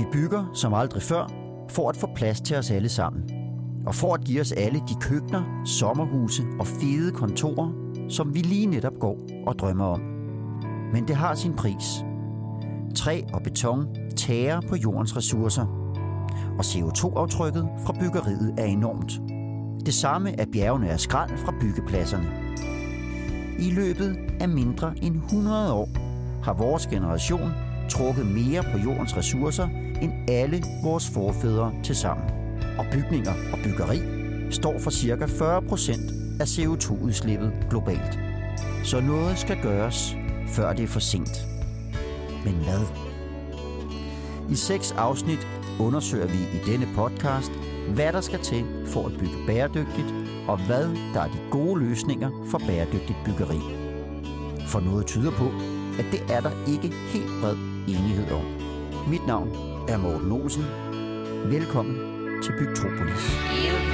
Vi bygger som aldrig før, for at få plads til os alle sammen. Og for at give os alle de køkkener, sommerhuse og fede kontorer, som vi lige netop går og drømmer om. Men det har sin pris. Træ og beton tærer på jordens ressourcer. Og CO2-aftrykket fra byggeriet er enormt. Det samme er bjergene af skrald fra byggepladserne. I løbet af mindre end 100 år har vores generation trukket mere på jordens ressourcer end alle vores forfædre til sammen. Og bygninger og byggeri står for ca. 40% af CO2-udslippet globalt. Så noget skal gøres, før det er for sent. Men hvad? I seks afsnit undersøger vi i denne podcast, hvad der skal til for at bygge bæredygtigt, og hvad der er de gode løsninger for bæredygtigt byggeri. For noget tyder på, at det er der ikke helt bred enighed om. Mit navn er Morten Olsen. Velkommen til Bygtropolis. Yeah.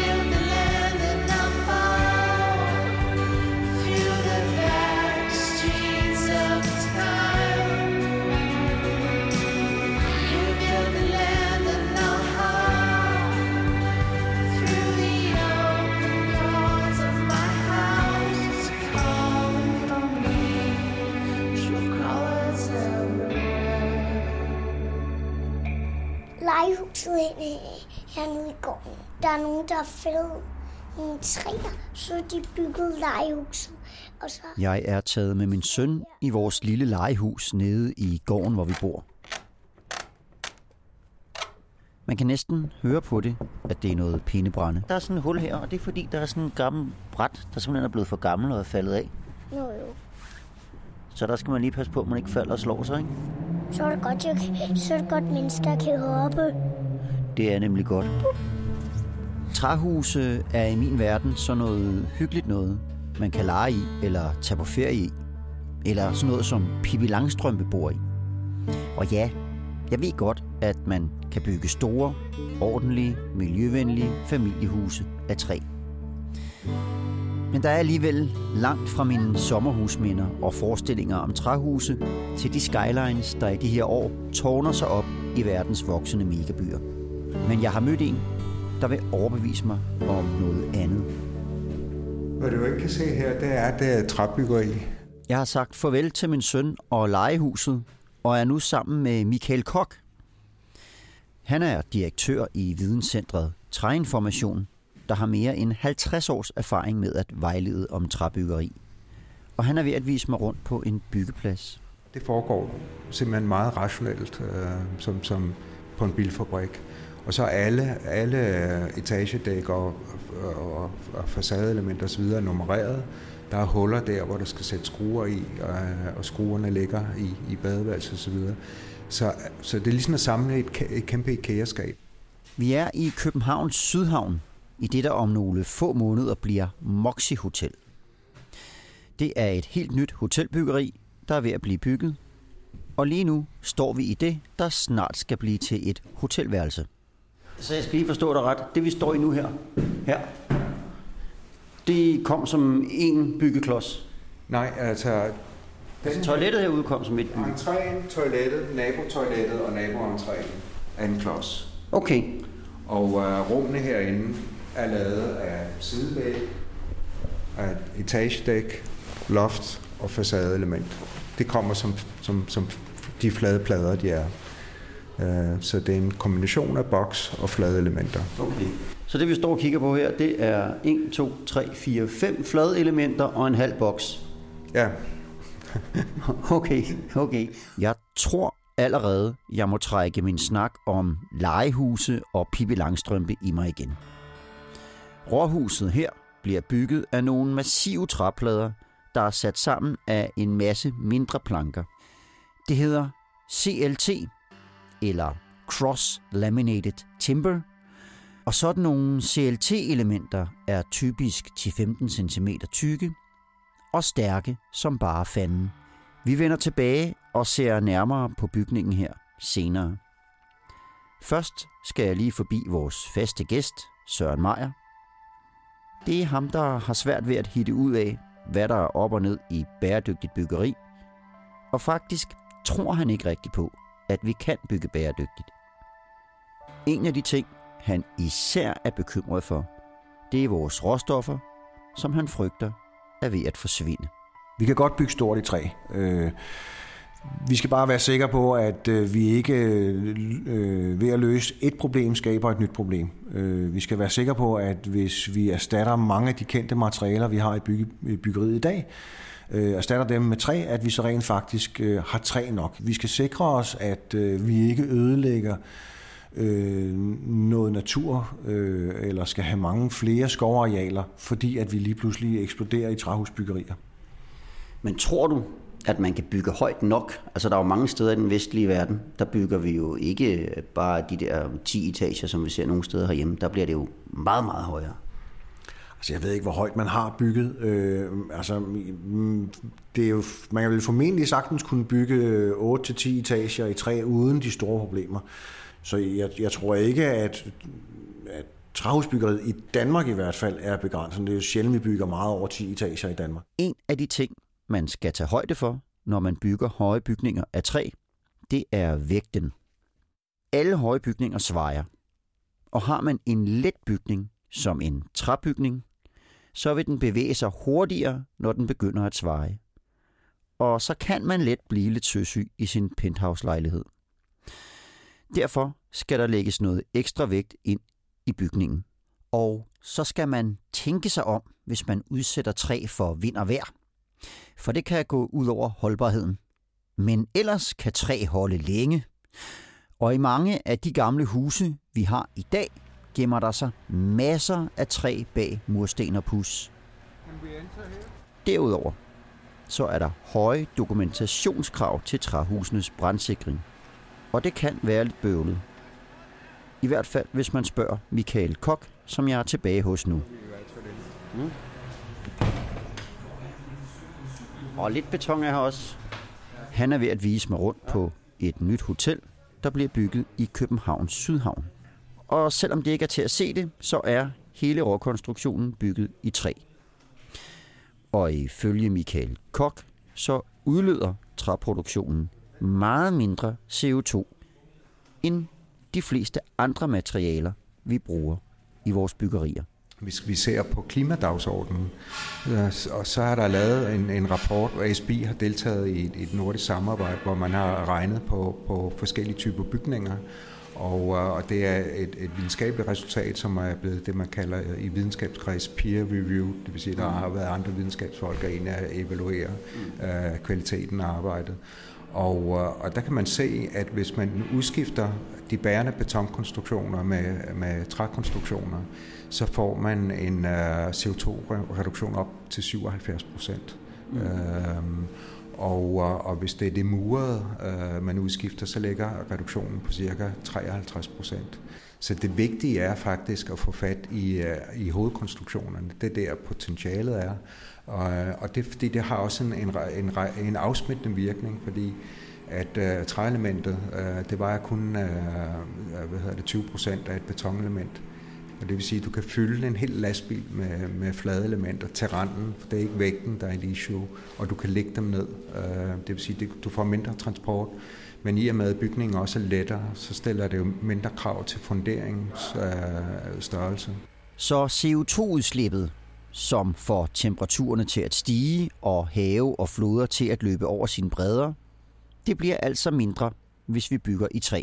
Der er fældet nogle træer, så de byggede legehuset. Og så Jeg er taget med min søn i vores lille legehus nede i gården, hvor vi bor. Man kan næsten høre på det, at det er noget pindebrænde. Der er sådan et hul her, og det er fordi, der er sådan en gammel bræt, der simpelthen er blevet for gammel og er faldet af. Nå jo, Så der skal man lige passe på, at man ikke falder og slår sig, ikke? så er det godt, jeg, så er det godt mennesker kan hoppe. Det er nemlig godt. Træhuse er i min verden sådan noget hyggeligt noget, man kan lege i eller tage på ferie i. Eller sådan noget, som Pippi Langstrømpe bor i. Og ja, jeg ved godt, at man kan bygge store, ordentlige, miljøvenlige familiehuse af træ. Men der er alligevel langt fra mine sommerhusminder og forestillinger om træhuse til de skylines, der i de her år tårner sig op i verdens voksende megabyer. Men jeg har mødt en, der vil overbevise mig om noget andet. Hvad du ikke kan se her, det er, det er træbyggeri. Jeg har sagt farvel til min søn og legehuset, og er nu sammen med Michael Kok. Han er direktør i Videnscentret Træinformation, der har mere end 50 års erfaring med at vejlede om træbyggeri. Og han er ved at vise mig rundt på en byggeplads. Det foregår simpelthen meget rationelt, øh, som, som på en bilfabrik. Og så alle, alle etagedæk og, og, og facadeelementer osv. nummereret. Der er huller der, hvor der skal sætte skruer i, og, og skruerne ligger i, i badeværelset osv. Så, så, så det er ligesom at samle et, et kæmpe IKEA-skab. Vi er i Københavns Sydhavn, i det der om nogle få måneder bliver Moxie Hotel. Det er et helt nyt hotelbyggeri, der er ved at blive bygget. Og lige nu står vi i det, der snart skal blive til et hotelværelse. Så jeg skal lige forstå dig ret. Det vi står i nu her, her det kom som en byggeklods. Nej, altså... Den, Toilettet herude kom som et bygge. Entréen, toilettet, nabotoilettet og naboentréen er en klods. Okay, Og øh, rummene herinde er lavet af sidevæg, af etagedæk, loft og facadeelement. Det kommer som, som, som de flade plader, de er. Øh, så det er en kombination af boks og flade elementer. okay. Så det vi står og kigger på her, det er 1, 2, 3, 4, 5 flade elementer og en halv boks. Ja, Okay, okay. Jeg tror allerede, jeg må trække min snak om legehuse og Pippi Langstrømpe i mig igen. Råhuset her bliver bygget af nogle massive træplader, der er sat sammen af en masse mindre planker. Det hedder CLT, eller Cross Laminated Timber, og sådan nogle CLT-elementer er typisk 10-15 cm tykke og stærke som bare fanden. Vi vender tilbage og ser nærmere på bygningen her senere. Først skal jeg lige forbi vores faste gæst, Søren Meier. Det er ham, der har svært ved at hitte ud af, hvad der er op og ned i bæredygtigt byggeri. Og faktisk tror han ikke rigtigt på, at vi kan bygge bæredygtigt. En af de ting, han især er bekymret for, det er vores råstoffer, som han frygter er ved at forsvinde. Vi kan godt bygge stort i træ. Øh, vi skal bare være sikre på, at øh, vi ikke øh, øh, ved at løse et problem skaber et nyt problem. Øh, vi skal være sikre på, at hvis vi erstatter mange af de kendte materialer, vi har i, bygge, i byggeriet i dag, øh, erstatter dem med træ, at vi så rent faktisk øh, har træ nok. Vi skal sikre os, at øh, vi ikke ødelægger øh, noget natur, øh, eller skal have mange flere skovarealer, fordi at vi lige pludselig eksploderer i træhusbyggerier. Men tror du, at man kan bygge højt nok? Altså der er jo mange steder i den vestlige verden, der bygger vi jo ikke bare de der 10 etager, som vi ser nogle steder herhjemme. Der bliver det jo meget, meget højere. Altså, jeg ved ikke, hvor højt man har bygget. Øh, altså, mm, det er jo, man vil formentlig sagtens kunne bygge 8-10 etager i træ uden de store problemer. Så jeg, jeg tror ikke, at, at træhusbyggeriet i Danmark i hvert fald er begrænset. Det er jo sjældent, vi bygger meget over 10 etager i Danmark. En af de ting, man skal tage højde for, når man bygger høje bygninger af træ, det er vægten. Alle høje bygninger svejer. Og har man en let bygning, som en træbygning, så vil den bevæge sig hurtigere, når den begynder at sveje. Og så kan man let blive lidt søsyg i sin penthouse-lejlighed. Derfor skal der lægges noget ekstra vægt ind i bygningen. Og så skal man tænke sig om, hvis man udsætter træ for vind og vejr. For det kan gå ud over holdbarheden. Men ellers kan træ holde længe. Og i mange af de gamle huse, vi har i dag, gemmer der sig masser af træ bag mursten og pus. Derudover så er der høje dokumentationskrav til træhusenes brandsikring. Og det kan være lidt bøvlet. I hvert fald, hvis man spørger Michael Kok, som jeg er tilbage hos nu. Mm. Og lidt beton er her også. Han er ved at vise mig rundt på et nyt hotel, der bliver bygget i Københavns Sydhavn. Og selvom det ikke er til at se det, så er hele råkonstruktionen bygget i træ. Og ifølge Michael Kok, så udleder træproduktionen meget mindre CO2 end de fleste andre materialer, vi bruger i vores byggerier. Hvis vi ser på klimadagsordenen, øh, og så har der lavet en, en rapport, og ASB har deltaget i et, et nordisk samarbejde, hvor man har regnet på, på forskellige typer bygninger, og, øh, og det er et, et videnskabeligt resultat, som er blevet det, man kalder øh, i videnskabskreds peer review. Det vil sige, at der har været andre videnskabsfolk, der er inde at evaluere uh, kvaliteten af arbejdet. Og, og der kan man se, at hvis man udskifter de bærende betonkonstruktioner med, med trækonstruktioner, så får man en uh, CO2-reduktion op til 77 procent. Mm. Øhm, og, og hvis det er det murede, øh, man udskifter, så ligger reduktionen på cirka 53 procent. Så det vigtige er faktisk at få fat i, uh, i hovedkonstruktionerne. Det er der potentialet er. Og, og det fordi det har også en, en, en, en afsmittende virkning, fordi at uh, træelementet, uh, det vejer kun uh, hvad hedder det, 20 procent af et betonelement. Og det vil sige, at du kan fylde en hel lastbil med, med flade elementer til randen, for det er ikke vægten, der er et issue, og du kan lægge dem ned. Øh, det vil sige, at du får mindre transport, men i og med at bygningen også er lettere, så stiller det jo mindre krav til funderingsstørrelse. Øh, så CO2-udslippet, som får temperaturerne til at stige og have og floder til at løbe over sine bredder, det bliver altså mindre, hvis vi bygger i træ.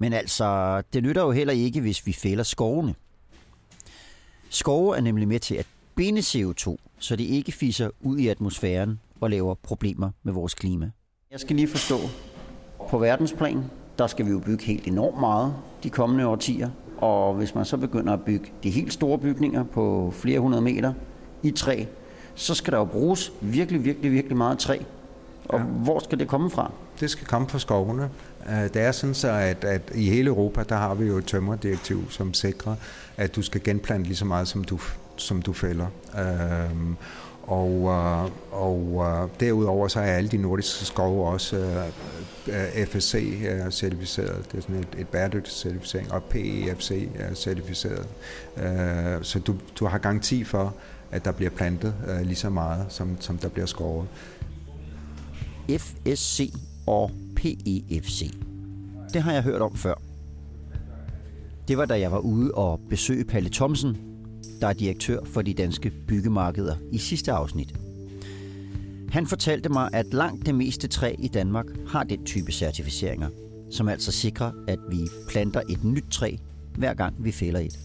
Men altså, det nytter jo heller ikke, hvis vi fælder skovene. Skove er nemlig med til at binde CO2, så det ikke fiser ud i atmosfæren og laver problemer med vores klima. Jeg skal lige forstå, på verdensplan, der skal vi jo bygge helt enormt meget de kommende årtier. Og hvis man så begynder at bygge de helt store bygninger på flere hundrede meter i træ, så skal der jo bruges virkelig, virkelig, virkelig meget træ. Og ja. hvor skal det komme fra? Det skal komme fra skovene. Øh, det er sådan så, at, at i hele Europa, der har vi jo et tømmerdirektiv, som sikrer, at du skal genplante lige så meget, som du, som du fælder. Øhm, og, øh, og øh, derudover så er alle de nordiske skove også FSC-certificeret. Det er sådan et, et bæredygtighedscertificering, og PEFC-certificeret. Så du, du har garanti for, at der bliver plantet lige så meget, som, som der bliver skåret. FSC og PEFC. Det har jeg hørt om før. Det var da jeg var ude og besøge Palle Thomsen, der er direktør for de danske byggemarkeder i sidste afsnit. Han fortalte mig, at langt det meste træ i Danmark har den type certificeringer, som altså sikrer, at vi planter et nyt træ, hver gang vi fælder et.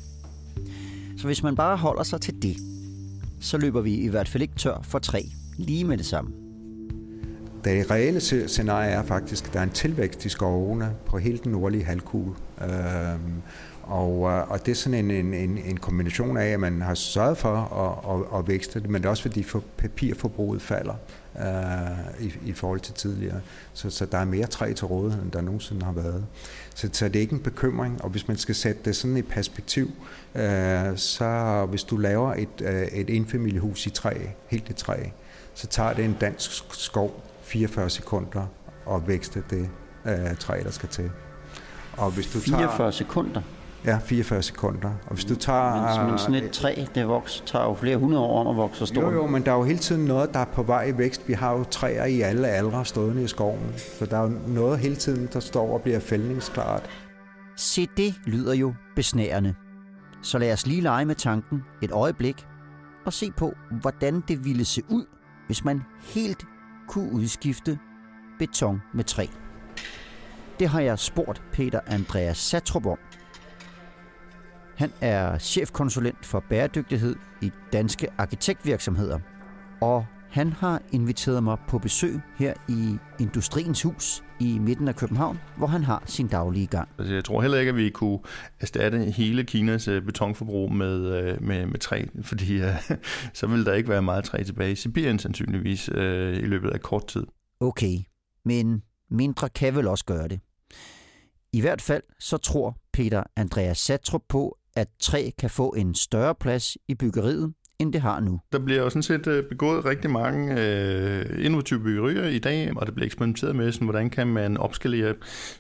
Så hvis man bare holder sig til det, så løber vi i hvert fald ikke tør for træ lige med det samme. Det reelle scenarie er faktisk, at der er en tilvækst i skovene på hele den nordlige halvkugle. Øhm, og, øh, og det er sådan en, en, en, en kombination af, at man har sørget for at, at, at vækste det, men det er også fordi for papirforbruget falder øh, i, i forhold til tidligere. Så, så der er mere træ til rådighed, end der nogensinde har været. Så, så det er ikke en bekymring, og hvis man skal sætte det sådan i perspektiv, øh, så hvis du laver et, øh, et enfamiliehus i træ, helt i træ, så tager det en dansk skov 44 sekunder at vækste det øh, træ, der skal til. Og hvis du 44 sekunder. Ja, 44 sekunder. Og hvis du tager... Men, men sådan et træ, det vokser, tager jo flere hundrede år om at vokse så stort. Jo, jo, men der er jo hele tiden noget, der er på vej i vækst. Vi har jo træer i alle aldre stående i skoven. Så der er jo noget hele tiden, der står og bliver fældningsklart. Se, det lyder jo besnærende. Så lad os lige lege med tanken et øjeblik og se på, hvordan det ville se ud, hvis man helt kunne udskifte beton med træ. Det har jeg spurgt Peter Andreas Satrup om. Han er chefkonsulent for bæredygtighed i danske arkitektvirksomheder, og han har inviteret mig på besøg her i Industriens Hus i midten af København, hvor han har sin daglige gang. Altså, jeg tror heller ikke, at vi kunne erstatte hele Kinas øh, betonforbrug med, øh, med, med træ, fordi øh, så ville der ikke være meget træ tilbage i Sibirien sandsynligvis i løbet af kort tid. Okay, men mindre kan vel også gøre det. I hvert fald så tror Peter Andreas Satrup på, at træ kan få en større plads i byggeriet, end det har nu. Der bliver jo sådan set øh, begået rigtig mange øh, innovative byggerier i dag, og det bliver eksperimenteret med, sådan, hvordan kan man opskalere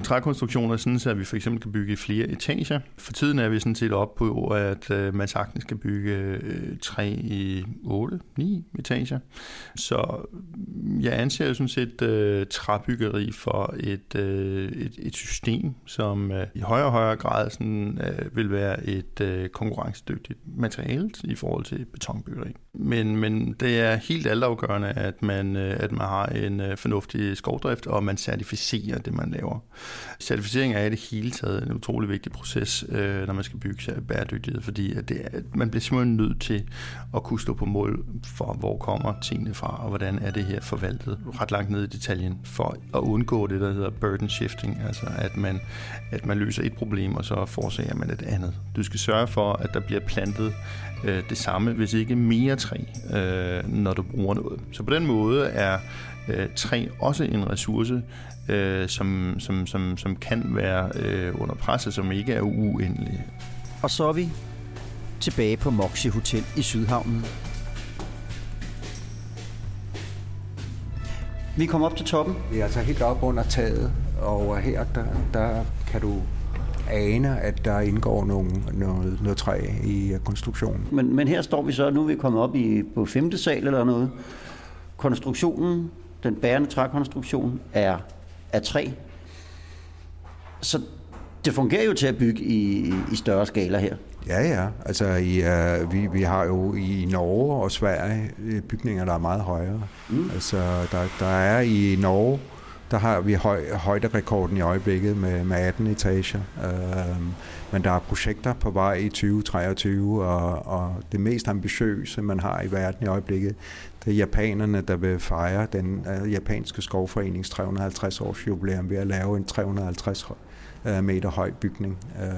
trækonstruktioner, sådan så vi for eksempel kan bygge i flere etager. For tiden er vi sådan set op på, at øh, man sagtens kan bygge øh, træ i 8-9 etager. Så mm, jeg anser jo sådan set øh, træbyggeri for et, øh, et, et system, som øh, i højere og højere grad sådan, øh, vil være et øh, konkurrencedygtigt materiale i forhold til betonbyggeri. Men, men det er helt altafgørende, at man, øh, at man har en øh, fornuftig skovdrift, og man certificerer det, man laver. Certificering er i det hele taget en utrolig vigtig proces, øh, når man skal bygge sig bæredygtighed, fordi at det er, man bliver simpelthen nødt til at kunne stå på mål for, hvor kommer tingene fra, og hvordan er det her forvaltet ret langt ned i detaljen, for at undgå det, der hedder burden shifting, altså at man, at man løser et problem, og så forårsager man et andet. Du skal sørge for, at der bliver plantet øh, det samme, hvis ikke mere træ, øh, når du bruger noget. Så på den måde er øh, træ også en ressource, øh, som, som, som, som kan være øh, under pres, og som ikke er uendelig. Og så er vi tilbage på Moxie Hotel i Sydhavnen. Vi kommer op til toppen. Vi er altså helt op under taget, og her der, der kan du ane, at der indgår nogle, noget, noget træ i konstruktionen. Men, men her står vi så, nu er vi kommet op i, på femte sal eller noget. Konstruktionen, den bærende trækonstruktion, er af træ. Så det fungerer jo til at bygge i, i større skala her. Ja, ja. Altså, i, uh, vi, vi har jo i Norge og Sverige øh, bygninger, der er meget højere. Mm. Altså, der, der er i Norge, der har vi høj, højderekorden i øjeblikket med, med 18 etager. Øh, men der er projekter på vej i 2023, og, og det mest ambitiøse, man har i verden i øjeblikket, det er japanerne, der vil fejre den uh, japanske skovforenings 350 års jubilæum ved at lave en 350 øh, meter høj bygning. Øh,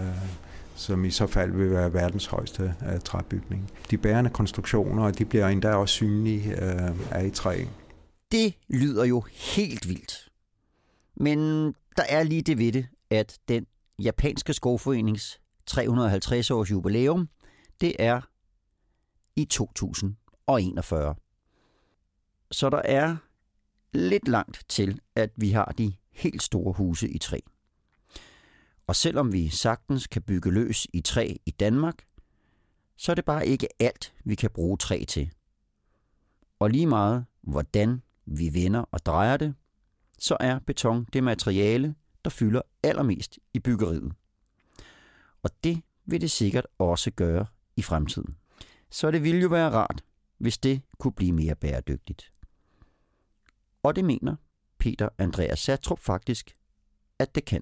som i så fald vil være verdens højeste uh, træbygning. De bærende konstruktioner, de bliver endda også synlige uh, af i træ. Det lyder jo helt vildt. Men der er lige det ved det, at den japanske skovforenings 350 års jubilæum, det er i 2041. Så der er lidt langt til, at vi har de helt store huse i træ. Og selvom vi sagtens kan bygge løs i træ i Danmark, så er det bare ikke alt, vi kan bruge træ til. Og lige meget, hvordan vi vender og drejer det, så er beton det materiale, der fylder allermest i byggeriet. Og det vil det sikkert også gøre i fremtiden. Så det ville jo være rart, hvis det kunne blive mere bæredygtigt. Og det mener Peter Andreas Satrup faktisk, at det kan.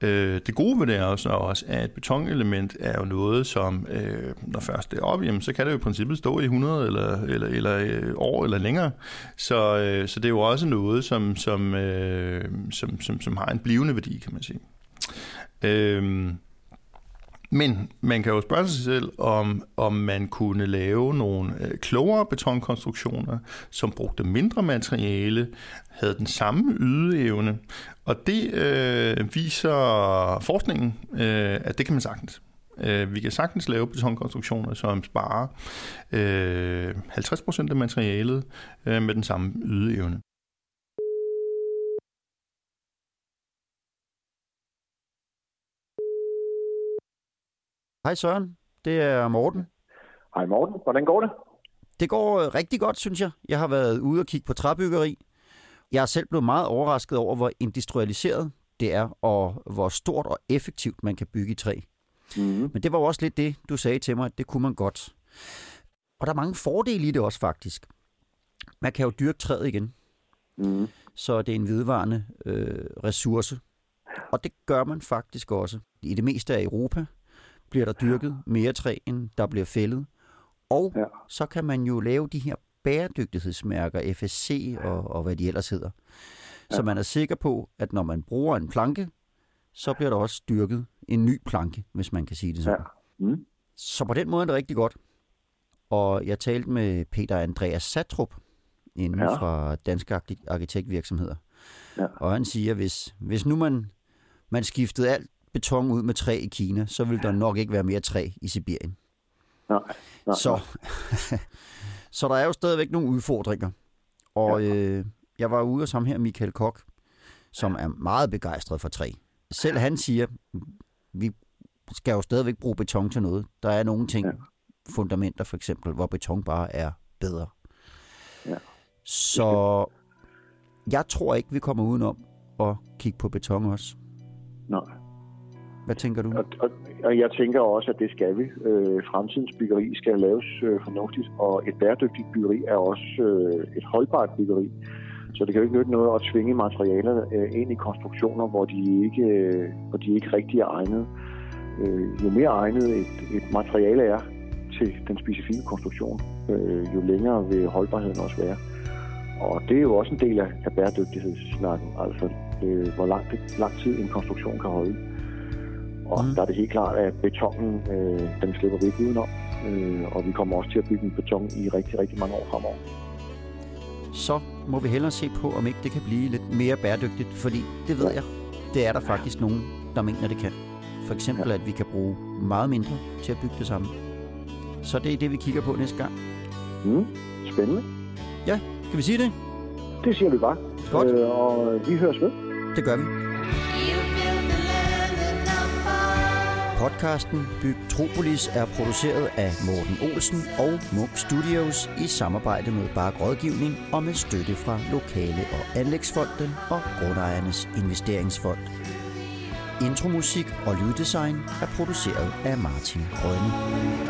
Øh, det gode ved det er jo så også, at et betonelement er jo noget, som øh, når først det er op, jamen, så kan det jo i princippet stå i 100 eller, eller, eller øh, år eller længere. Så, øh, så det er jo også noget, som, som, øh, som, som, som har en blivende værdi, kan man sige. Øh, men man kan jo spørge sig selv, om, om man kunne lave nogle øh, klogere betonkonstruktioner, som brugte mindre materiale, havde den samme ydeevne. Og det øh, viser forskningen, øh, at det kan man sagtens. Øh, vi kan sagtens lave betonkonstruktioner, som sparer øh, 50% af materialet øh, med den samme ydeevne. Hej Søren, det er Morten. Hej Morten, hvordan går det? Det går øh, rigtig godt, synes jeg. Jeg har været ude og kigge på træbyggeri. Jeg er selv blevet meget overrasket over, hvor industrialiseret det er, og hvor stort og effektivt man kan bygge i træ. Mm-hmm. Men det var jo også lidt det, du sagde til mig, at det kunne man godt. Og der er mange fordele i det også faktisk. Man kan jo dyrke træet igen, Mm-hmm. så det er en vedvarende øh, ressource. Og det gør man faktisk også. I det meste af Europa bliver der dyrket mere træ, end der bliver fældet. Og Ja. så kan man jo lave de her bæredygtighedsmærker, FSC og, og hvad de ellers hedder. Så man er sikker på, at når man bruger en planke, så bliver der også dyrket en ny planke, hvis man kan sige det sådan. Ja. Mm. Så på den måde er det rigtig godt. Og jeg talte med Peter Andreas Satrup inden ja. Ja. fra Danske Arki- Arkitektvirksomheder. Ja. Og han siger, hvis, hvis nu man, man skiftede alt beton ud med træ i Kina, så ville der nok ikke være mere træ i Sibirien. Nej, nej, Så, så der er jo stadigvæk nogle udfordringer. Og ja. øh, jeg var ude hos ham her, Michael Kok, som er meget begejstret for træ. Selv han siger, vi skal jo stadigvæk bruge beton til noget. Der er nogle ting. Ja. fundamenter for eksempel, hvor beton bare er bedre. Ja. Så jeg tror ikke, vi kommer udenom at kigge på beton også. nej. Hvad tænker du? Og, og, og jeg tænker også, at det skal vi. Øh, fremtidens byggeri skal laves øh, fornuftigt, og et bæredygtigt byggeri er også øh, et holdbart byggeri. Så det kan jo ikke nytte noget at tvinge materialer øh, ind i konstruktioner, hvor de ikke, øh, hvor de ikke rigtig er egnet. Øh, jo mere egnet et, et materiale er til den specifikke konstruktion, øh, jo længere vil holdbarheden også være. Og det er jo også en del af, af bæredygtighedssnakken, altså øh, hvor lang, lang tid en konstruktion kan holde. Og Mm. der er det helt klart, at betonen, øh, den slipper vi ikke udenom. Øh, og vi kommer også til at bygge en beton i rigtig, rigtig mange år fremover. så må vi hellere se på, om ikke det kan blive lidt mere bæredygtigt, fordi det ved jeg, det er der faktisk nogen, der mener, det kan. For eksempel, at vi kan bruge meget mindre til at bygge det samme. Så det er det, vi kigger på næste gang. Mm. Spændende. Kan vi sige det? Det siger vi bare. Godt. Øh, og vi høres ved. Det gør vi. Podcasten Byg Tropolis er produceret af Morten Olsen og Munk Studios i samarbejde med Bark Rådgivning og med støtte fra Lokale- og Anlægsfonden og Grundejernes Investeringsfond. Intromusik og lyddesign er produceret af Martin Grønne.